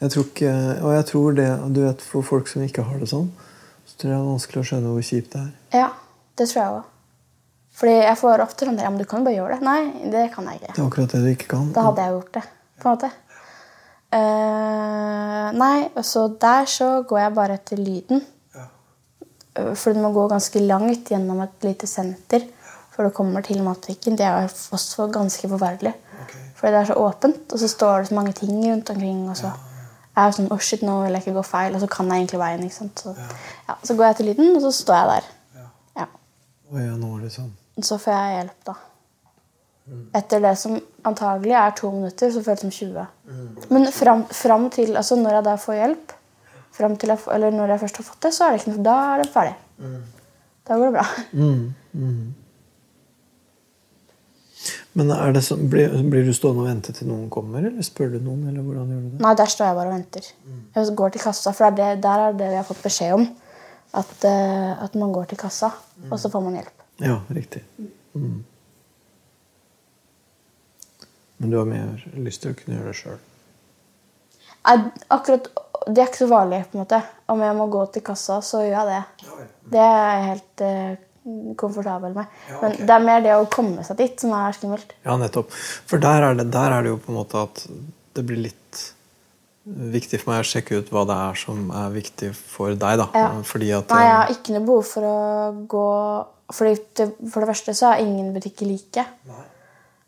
Jeg tror ikke, og jeg tror det, du vet, For folk som ikke har det sånn, så tror jeg det er vanskelig å skjønne hvor kjipt det er.
Ja, det tror jeg òg. Fordi jeg får ofte sånn ja, men du kan jo bare gjøre det. Nei, det kan jeg ikke.
Det er akkurat det du ikke kan.
Da hadde jeg gjort det. på en måte. Uh, nei, så der så går jeg bare etter lyden.
Ja.
Eh, For du må gå ganske langt gjennom et lite senter før du kommer til matbutikken. Det er også ganske forferdelig.
Okay.
Fordi det er så åpent, og så står det så mange ting rundt omkring. Og så er jeg sånn, oh shit, nå vil jeg ikke gå feil, og så kan jeg egentlig veien. ikke sant? Så, ja, så går jeg til lyden, og så står jeg der.
Ja.
Ja.
Og ja, nå er det sånn.
Så får jeg hjelp, da. Etter det som antagelig er to minutter, så føles det som 20. Men fram, fram til, altså når jeg da får hjelp, jeg, eller når jeg først har fått det, så er det ikke noe, da er det ferdig. Da går det bra. <laughs>
Men er det sånn, blir, blir du stående og vente til noen kommer, eller spør du noen? eller hvordan gjør du det?
Nei, der står jeg bare og venter. Jeg går til kassa, for det er der er det vi har fått beskjed om. At, eh, at man går til kassa, og så får man hjelp.
Ja, riktig. Mm. Men du har mer lyst til å kunne gjøre det sjøl?
Akkurat, Det er ikke så vanlig. på en måte. Om jeg må gå til kassa, så gjør jeg det. Det er jeg helt uh, komfortabel med. Men det er mer det å komme seg dit som er skummelt.
Ja, nettopp. For der er, det, der er det jo på en måte at det blir litt viktig for meg å sjekke ut hva det er som er viktig for deg. da.
Ja.
Fordi at
Nei, jeg har ikke noe behov for å gå fordi For det første så er ingen butikker like.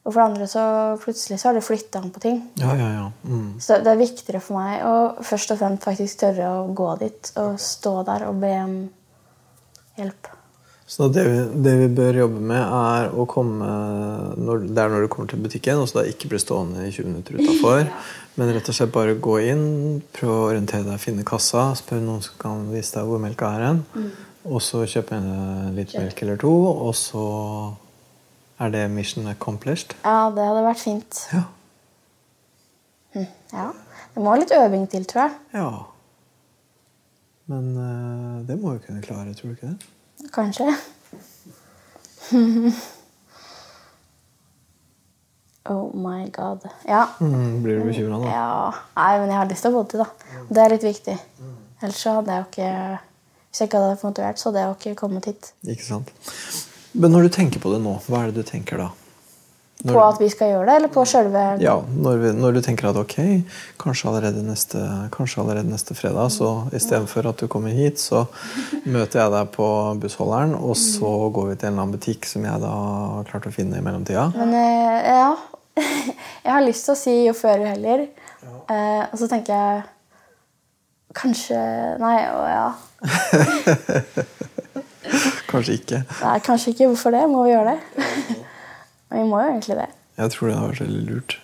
Og for det andre så plutselig så har det flytta an på ting.
Ja, ja, ja. Mm.
Så det er viktigere for meg å først og fremst faktisk tørre å gå dit og stå der og be om hjelp.
Så det vi, det vi bør jobbe med, er å komme når, Det er når du kommer til butikken, og så da ikke bli stående i 20 minutter utafor. <laughs> Men rett og slett bare gå inn, prøve å orientere deg, finne kassa, spør noen som kan vise deg hvor melka er hen. Og så kjøpe en litt melk eller to, og så er det mission accomplished.
Ja, det hadde vært fint.
Ja.
Ja. Det må litt øving til, tror jeg.
ja. Men eh, det må vi kunne klare, tror du ikke det?
Kanskje. <laughs> oh my god. Ja.
Mm, blir du bekymra nå?
ja. Nei, men jeg har lyst til å få det til, da. Det er litt viktig. Ellers så hadde jeg jo ikke Hvis jeg ikke hadde vært motivert, så hadde jeg jo ikke kommet hit.
Ikke sant? Men når du tenker på det nå, hva er det du tenker da? Når-
På at vi skal gjøre det, eller på sjølve
Ja, når, vi, når du tenker at ok, kanskje allerede neste, kanskje allerede neste fredag, så istedenfor at du kommer hit, så møter jeg deg på bussholderen, og så går vi til en eller annen butikk som jeg da har klart å finne i mellomtida.
Men eh, ja. <laughs> Jeg har lyst til å si jo før jo heller. Eh, og så tenker jeg Kanskje Nei, og ja. <laughs>
Kanskje ikke.
Nei, kanskje ikke. Hvorfor det? Må vi gjøre det? Men vi må jo egentlig det.
Jeg tror det har vært veldig lurt.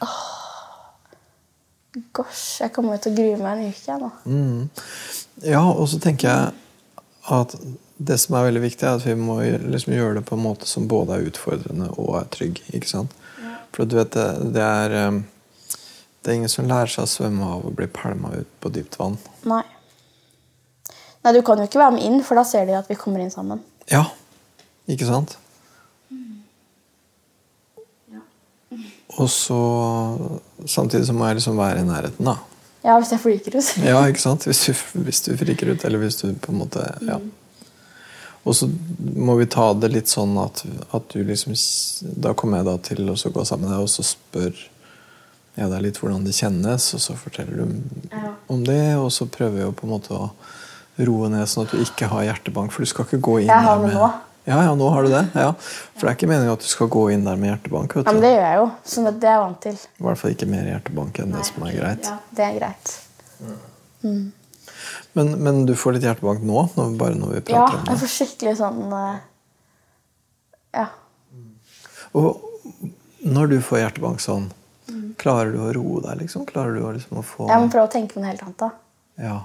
Gosh, jeg kommer til å grue meg en uke nå.
Mm. Ja, og så tenker jeg at det som er veldig viktig, er at vi må liksom gjøre det på en måte som både er utfordrende og er trygg. ikke sant? For du vet, det, det er um, Det er ingen som lærer seg å svømme av å bli pælma ut på dypt vann.
Nei. Nei, du kan jo ikke være med inn, for da ser de at vi kommer inn sammen.
Ja, ikke sant? Og så Samtidig så må jeg liksom være i nærheten, da.
Ja, hvis jeg friker ut.
Ja, ikke sant? Hvis du, hvis du friker ut, eller hvis du på en måte Ja. Og så må vi ta det litt sånn at, at du liksom Da kommer jeg da til å gå sammen med deg, og så spør jeg deg litt hvordan det kjennes, og så forteller du
Ja.
om det, og så prøver jeg på en måte å roe ned sånn at du ikke har hjertebank, for du skal ikke gå inn
Jeg har det
med
nå.
Ja, ja, nå har du det. Ja. For det er ikke meningen at du skal gå inn der med hjertebank.
Ja, men det gjør jeg jo. Så det er jeg vant til.
I hvert fall ikke mer hjertebank enn det som er greit.
Ja, det er greit.
Men, men du får litt hjertebank nå, når, bare når vi
Ja,
om det.
jeg får skikkelig sånn eh, Ja.
Og når du får hjertebank sånn, klarer du å roe deg? liksom? Klarer du å, liksom, å få
Jeg må prøve å tenke på noe helt annet, da.
Ja.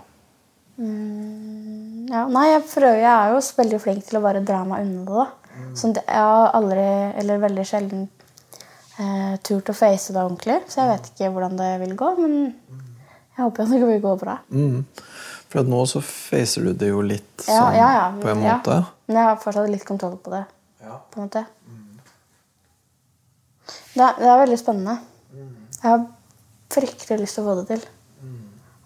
Ja, nei, jeg prøver, jeg er jo veldig flink til å bare dra meg unna det. da. Så det- jeg har aldri, eller veldig sjelden, eh, turt å face det ordentlig. Så jeg vet ikke hvordan det vil gå, men jeg håper at det vil gå bra.
Mm. For nå så facer du det jo litt
Ja,
sånn
ja, ja,
på en
ja.
måte.
Men jeg har fortsatt litt kontroll på det.
Ja.
på en måte. Det, er, det er veldig spennende. Jeg har fryktelig lyst til å få det til.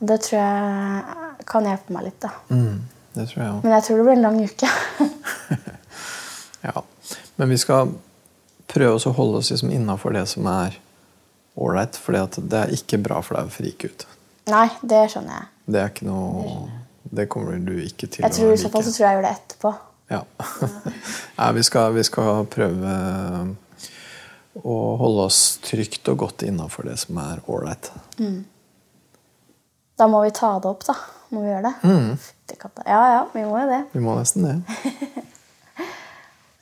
Og det tror jeg kan hjelpe meg litt. da.
Mm. Det tror jeg også.
Men jeg tror det blir en lang uke. <laughs>
Ja. Men vi skal prøve oss å holde oss liksom innafor det som er ålreit. For det er ikke bra for deg å frike ut.
Nei, det skjønner jeg.
Det er ikke noe Det kommer du ikke til
Jeg tror
å
I så fall
like.
så tror jeg jeg gjør det etterpå.
Ja. <laughs> Nei, vi skal, vi skal prøve å holde oss trygt og godt innafor det som er ålreit.
Da må vi ta det opp, da. Må vi gjøre det?
Mm.
Fytti katta. Ja ja, vi må jo det.
Vi må nesten det. <laughs>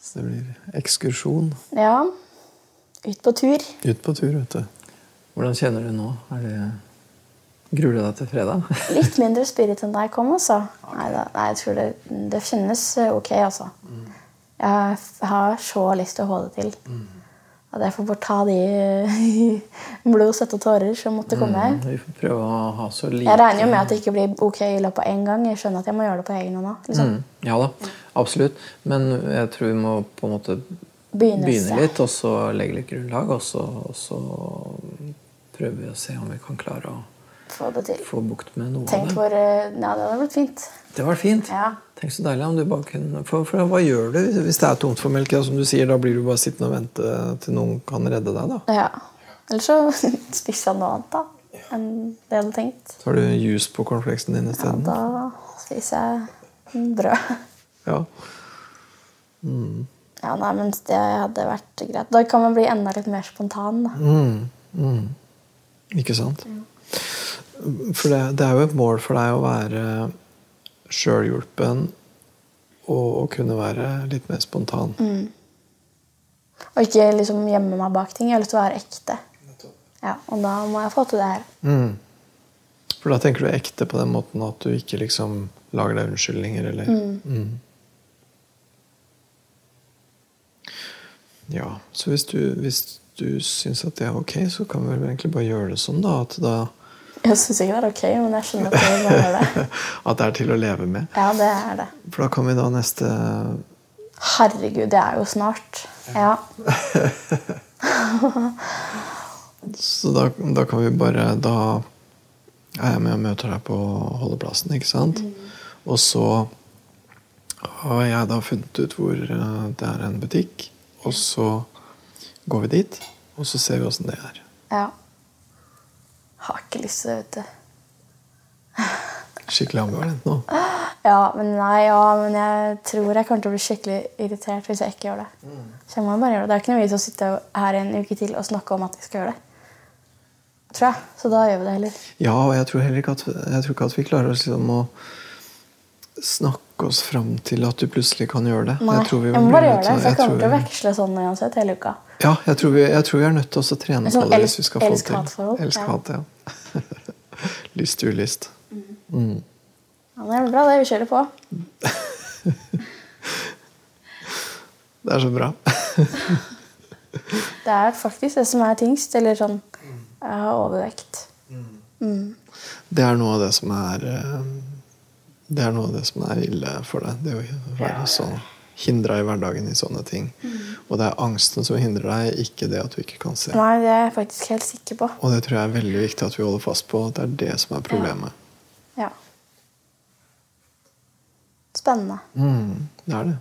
Så det blir ekskursjon.
Ja. Ut på tur.
Ut på tur, vet du. Hvordan kjenner du nå? Er det Gruer du deg til fredag? <laughs>
Litt mindre spirit enn da jeg kom, altså. Nei, nei jeg tror det, det kjennes eh, ok, altså. Jeg har så lyst til å få det til. At jeg får bare ta de <laughs> blod, svette og tårer som måtte komme.
Vi får prøve å ha så lite
Jeg regner jo med at det ikke blir ok i løpet av én gang. Jeg skjønner at jeg må gjøre det på egen hånd nå. Liksom.
Mm, Ja da, absolutt. Men jeg tror vi må på en måte
Begynne,
begynne litt, og så legge litt grunnlag. Og så, og så prøver vi å se om vi kan klare å
Få det til.
få bukt med noe
Tenk
av det.
hvor eh, Ja, det hadde blitt fint.
Det var fint.
Ja.
Tenk så deilig om du bare kunne For, for hva gjør du hvis- det er tomt for melk? Ja, som du sier, Da blir du bare sittende og vente til noen kan redde deg. da.
ja. Eller så <laughs> spiser jeg noe annet, da. Enn det jeg hadde tenkt.
Så har du juice på cornflakesen din
Ja, da spiser jeg brød.
Ja.
Ja, nei, men det hadde vært greit. Da kan man bli enda litt mer spontan. da.
Mm, mm. Ikke sant? For det, det er jo et mål for deg å være sjølhjulpen og å kunne være litt mer spontan.
Og ikke liksom gjemme meg bak ting. Jeg har lyst til å være ekte. Ja, Og da må jeg få til det her.
Mm. For da tenker du ekte på den måten at du ikke liksom lager deg unnskyldninger, eller Mm. Ja, så hvis du, hvis du syns at det er ok, så kan vi vel egentlig bare gjøre det sånn, da. At, da,
Jeg syns ikke det er ok, men jeg skjønner at det er det. <laughs>
at det er til å leve med.
Ja, det er det.
For da kan vi da neste
Herregud, det er jo snart. Ja. <laughs>
Så da, da kan vi bare Da er jeg med og møter deg på holdeplassen, ikke sant? Og så har jeg da funnet ut hvor eh, det er en butikk. Og så går vi dit, og så ser vi åssen det er.
ja. Har ikke lyst til det, vet du.
Skikkelig ambivalent nå.
Ja, men nei, ja, men jeg tror jeg kommer til å bli skikkelig irritert hvis jeg ikke gjør det. Så jeg må bare gjøre det. Det er ikke noe vits å sitte her en uke til og snakke om at vi skal gjøre det. Tror jeg. Så da gjør vi det heller.
Ja, og jeg tror heller ikke at, ikke at vi klarer oss liksom å snakke oss fram til at du plutselig kan gjøre det.
Nei,
Jeg, tror vi
jeg må bare gjøre det. så jeg kommer til å veksle sånn uansett hele uka.
Ja, jeg tror, vi, jeg tror vi er nødt til å trene
Sånn
på det hvis vi skal få det til.
ja.
Elsk-hat, ja. <laughs> lyst ulyst. Mm.
Ja, det er bra, det. Vi kjører på. <laughs>
Det er så bra. <laughs>
Det er faktisk det som er tyngst. Eller sånn Jeg har overvekt.
Det er noe av det som er eh, Det er noe av det som er ille for deg. Det å være sånn hindra i hverdagen i sånne ting. Og det er angsten som hindrer deg, ikke det at du ikke kan se.
Nei, det er jeg faktisk helt sikker på.
Og det tror jeg er veldig viktig at vi holder fast på. at Det er det som er problemet.
Ja. Spennende.
Mm, det er det.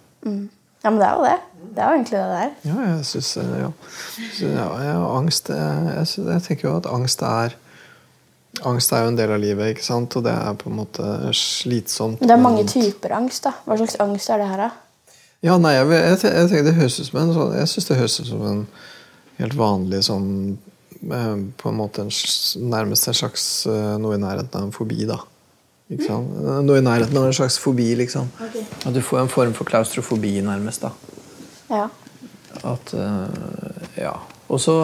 Ja, men det er jo det. Det er jo egentlig det det er.
Ja, jeg syns ja. Ja, ja, angst jeg, synes, jeg tenker jo at angst er Angst er jo en del av livet, ikke sant? og det er på en måte slitsomt.
Men det er mange typer angst. da. Hva slags angst er det her, da?
Ja, nei, jeg, jeg, jeg tenker det høres ut som en sånn Jeg syns det høres ut som en helt vanlig sånn eh, På en måte en, nærmest en slags eh, noe i nærheten av en fobi, da. Ikke sant? Mm. Noe i nærheten av en slags fobi, liksom. At du får en form for klaustrofobi, nærmest. da
Ja.
At Ja. Og så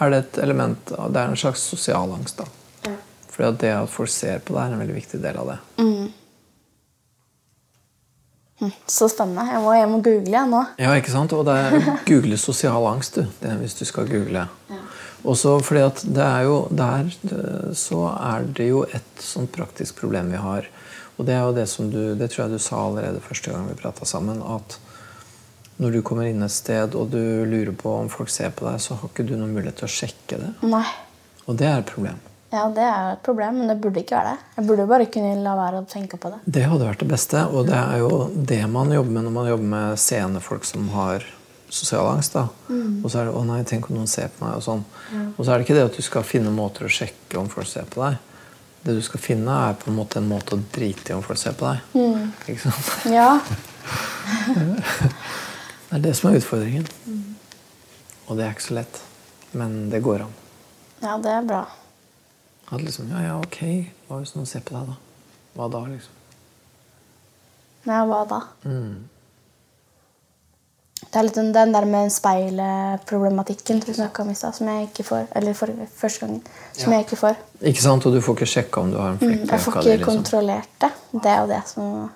er det et element Det er en slags sosial angst, da. Fordi at det at folk ser på deg, er en veldig viktig del av det.
Hm, Så spennende. Jeg må jeg må google nå.
Ja, ikke sant? Og det er <laughs> google sosial angst, du. Det hvis du skal google. Også fordi at det er jo der så er det jo et sånt praktisk problem vi har. Og det er jo det som du Det tror jeg du sa allerede første gang vi prata sammen. At når du kommer inn et sted og du lurer på om folk ser på deg, så har ikke du noen mulighet til å sjekke det.
Nei.
Og det er et problem.
Ja, det er jo et problem, men det burde ikke være det. Jeg burde jo bare kunne la være å tenke på det.
Det hadde vært det beste, og det er jo det man jobber med når man jobber med seende folk som har sosial angst. da. Og så er det 'å nei, tenk om noen ser på meg', og sånn. Og så er det ikke det at du skal finne måter å sjekke om folk ser på deg, Det du skal finne, er på en måte en måte å drite i om folk ser på deg.
Mm.
Ikke sant?
Ja. <laughs>
Det er det som er utfordringen. Og det er ikke så lett. Men det går an.
ja, det er bra.
At liksom, ja, ja, ok, hva hvis noen ser på deg, da? Hva da, liksom?
Ja, hva da?
Mm.
Det er litt den, der med speilproblematikken vi snakka om i stad, som jeg ikke får. Eller for, første gangen. Som
Ja.
jeg ikke får.
Ikke sant? Og du får ikke sjekka om du har en flekk
Mm, jeg får ikke
det, Liksom.
kontrollert det. Det er jo det som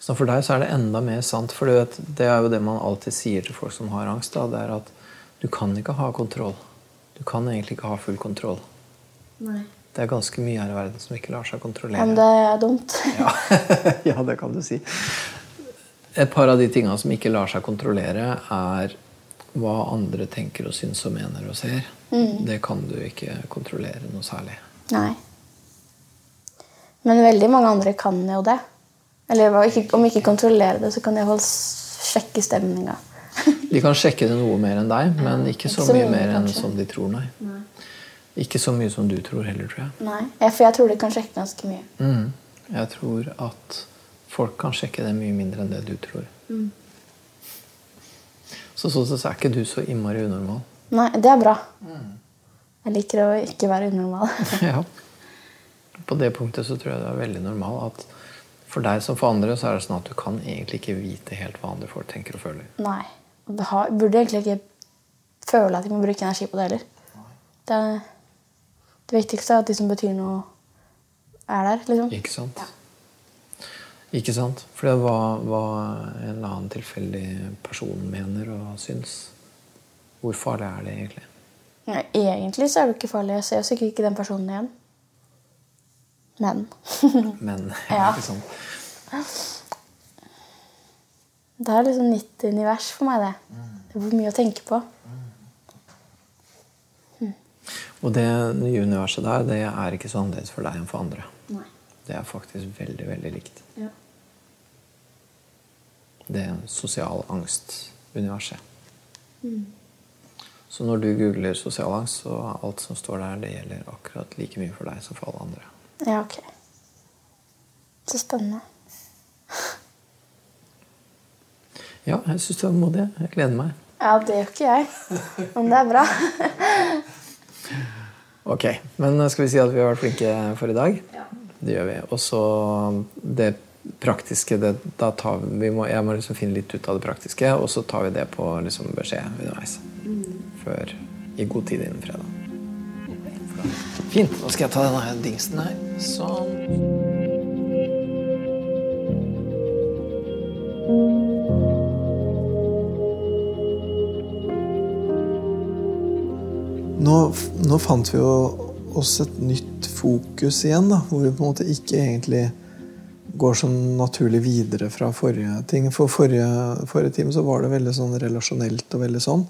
Så for deg så er det enda mer sant. For vet, det er jo det man alltid sier til folk som har angst. Da, det er at du kan ikke ha kontroll. Du kan egentlig ikke ha full kontroll. Det er ganske mye her i verden som ikke lar seg kontrollere.
Om det er dumt. <laughs>
Ja. ja, det kan du si. Et par av de tingene som ikke lar seg kontrollere, er hva andre tenker og syns og mener og ser.
Mm.
Det kan du ikke kontrollere noe særlig.
Nei. Men veldig mange andre kan jo det. Eller om ikke kontrollere det, så kan de iallfall sjekke stemninga. <laughs>
De kan sjekke det noe mer enn deg, men ikke så mye mer enn som de tror, nei. Ikke så mye som du tror heller, tror jeg.
Nei. For jeg tror de kan sjekke ganske mye.
Mm. Jeg tror at folk kan sjekke det mye mindre enn det du tror. Så sånn sett så er ikke du så innmari unormal.
Nei, det er bra. Jeg liker å ikke være unormal. <laughs>
ja. På det punktet så tror jeg du er veldig normal. At for deg som for andre så er det sånn at du kan egentlig ikke vite helt hva andre folk tenker og føler.
Nei. Og det burde egentlig ikke føle at jeg må bruke energi på det heller. Det, er, det viktigste er at de som betyr noe, er der. liksom.
Ikke sant? Ikke sant? For det var hva en eller annen tilfeldig person mener og syns. Hvor farlig er det egentlig?
Nei, egentlig så er det ikke farlig. Jeg ser sikkert ikke den personen igjen. Men <laughs>
Men <laughs>
Ja.
ikke sant?
det er liksom nytt univers for meg, det. Det er mye å tenke på.
Og det nye universet der, det er ikke så annerledes for deg enn for andre.
Nei.
Det er faktisk veldig, veldig likt.
Ja.
Det sosial angst-universet. Så når du googler sosial angst, så alt som står der, det gjelder akkurat like mye for deg som for alle andre.
Ja, ok. Så spennende.
Ja, jeg syns du er modig. Jeg gleder meg.
Ja, det gjør ikke jeg. Men det er bra. <laughs>
Ok, men skal vi si at vi har vært flinke for i dag? Ja. Det gjør vi. Og så det praktiske, det, da tar vi, må, Jeg må liksom finne litt ut av det praktiske, og så tar vi det på liksom beskjed underveis. Før i god tid innen fredag. Fint. Nå skal jeg ta denne dingsen her. Sånn.
Nå, nå fant vi jo oss et nytt fokus igjen, da, hvor vi på en måte ikke egentlig går sånn naturlig videre fra forrige ting. For forrige, forrige time så var det veldig sånn relasjonelt og veldig sånn.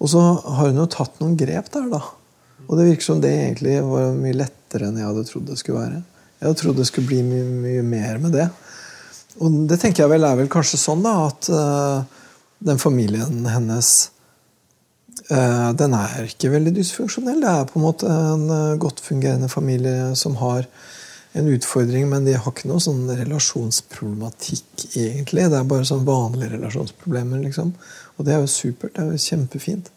Og så har hun jo tatt noen grep der, da. Og det virker som det egentlig var mye lettere enn jeg hadde trodd det skulle være. Jeg hadde trodd det skulle bli mye, mye mer med det. Og det tenker jeg vel er vel kanskje sånn da, at uh, den familien hennes den er ikke veldig dysfunksjonell. Det er på en måte en eh, godt fungerende familie som har en utfordring, men de har ikke noe sånn relasjonsproblematikk, egentlig. Det er bare sånn vanlige relasjonsproblemer, liksom. Og det er jo supert. Det er jo kjempefint.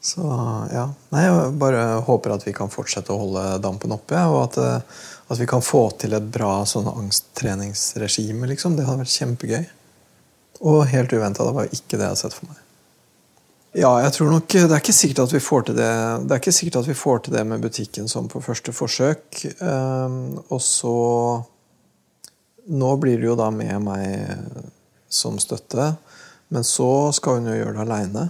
Så ja. Nei, jeg bare håper at vi kan fortsette å holde dampen oppe, og at, eh, at vi kan få til et bra sånn angsttreningsregime, liksom. Det hadde vært kjempegøy. Og helt uventa. Det var ikke det jeg hadde sett for meg. Ja, jeg tror nok Det er ikke sikkert at vi får til det Det er ikke sikkert at vi får til det med butikken som på første forsøk. Um, og så Nå blir det jo da med meg som støtte, men så skal hun jo gjøre det aleine.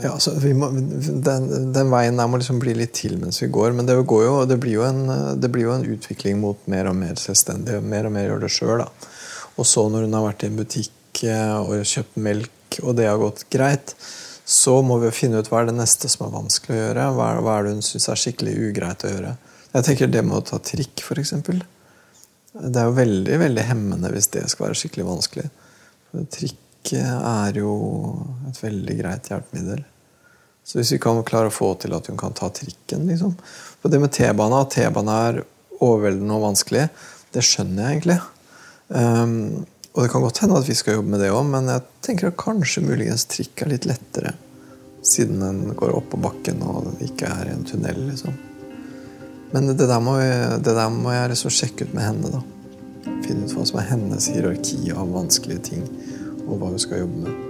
Ja, den, den veien der må liksom bli litt til mens vi går. Men det, går jo, det, blir jo en, det blir jo en utvikling mot mer og mer selvstendig. Mer og mer gjør det sjøl. Og så, når hun har vært i en butikk eh, og kjøpt melk, og det har gått greit, så må vi finne ut hva er det neste som er vanskelig å gjøre. Hva er, det hun syns er skikkelig ugreit å gjøre. Jeg tenker det med å ta trikk, f.eks. Det er jo veldig veldig hemmende hvis det skal være skikkelig vanskelig. For trikk er jo et veldig greit hjelpemiddel.
Så hvis vi kan klare å få til at hun kan ta trikken liksom. For det med T-bane, at T-bane er overveldende og vanskelig, det skjønner jeg egentlig. Um, og det kan godt hende at vi skal jobbe med det òg, men jeg tenker at kanskje muligens trikk er litt lettere. Siden den går opp på bakken og ikke er i en tunnel, liksom. Men det der må, jeg, der må jeg liksom sjekke ut med henne, da. Finne ut hva som er hennes hierarki av vanskelige ting, og hva hun skal jobbe med.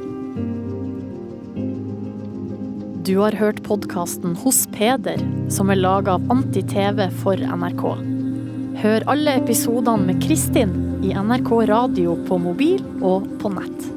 Du har hørt podkasten Hos Peder, som er laga av Anti-TV for NRK. Hør alle episodene med Kristin i NRK radio på mobil og på nett.